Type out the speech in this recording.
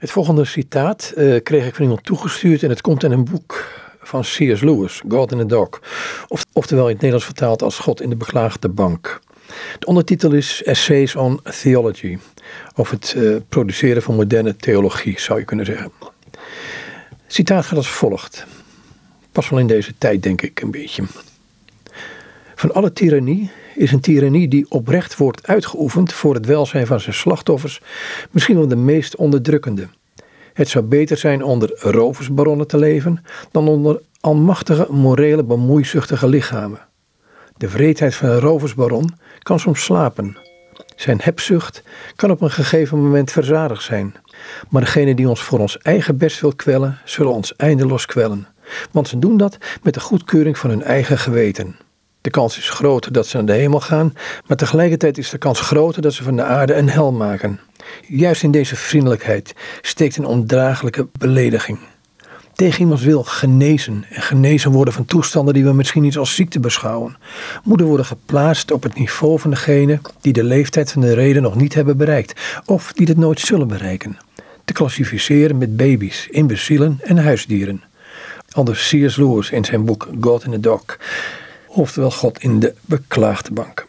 Het volgende citaat uh, kreeg ik van iemand toegestuurd en het komt in een boek van C.S. Lewis, God in the Dog. Of, oftewel in het Nederlands vertaald als God in de beklaagde bank. De ondertitel is Essays on Theology, of het uh, produceren van moderne theologie zou je kunnen zeggen. Het citaat gaat als volgt. Pas wel in deze tijd denk ik een beetje. Van alle tirannie is een tirannie die oprecht wordt uitgeoefend voor het welzijn van zijn slachtoffers misschien wel de meest onderdrukkende. Het zou beter zijn onder roversbaronnen te leven dan onder almachtige morele bemoeizuchtige lichamen. De vreedheid van een roversbaron kan soms slapen. Zijn hebzucht kan op een gegeven moment verzadigd zijn. Maar degene die ons voor ons eigen best wil kwellen, zullen ons eindeloos kwellen. Want ze doen dat met de goedkeuring van hun eigen geweten. De kans is groter dat ze naar de hemel gaan, maar tegelijkertijd is de kans groter dat ze van de aarde een hel maken. Juist in deze vriendelijkheid steekt een ondraaglijke belediging. Tegen iemands wil genezen en genezen worden van toestanden die we misschien niet als ziekte beschouwen, moeten worden geplaatst op het niveau van degene die de leeftijd van de reden nog niet hebben bereikt of die het nooit zullen bereiken. Te klassificeren met baby's, imbecielen en huisdieren. Anders C.S. Lewis in zijn boek God in the Dog oftewel God in de beklaagde bank.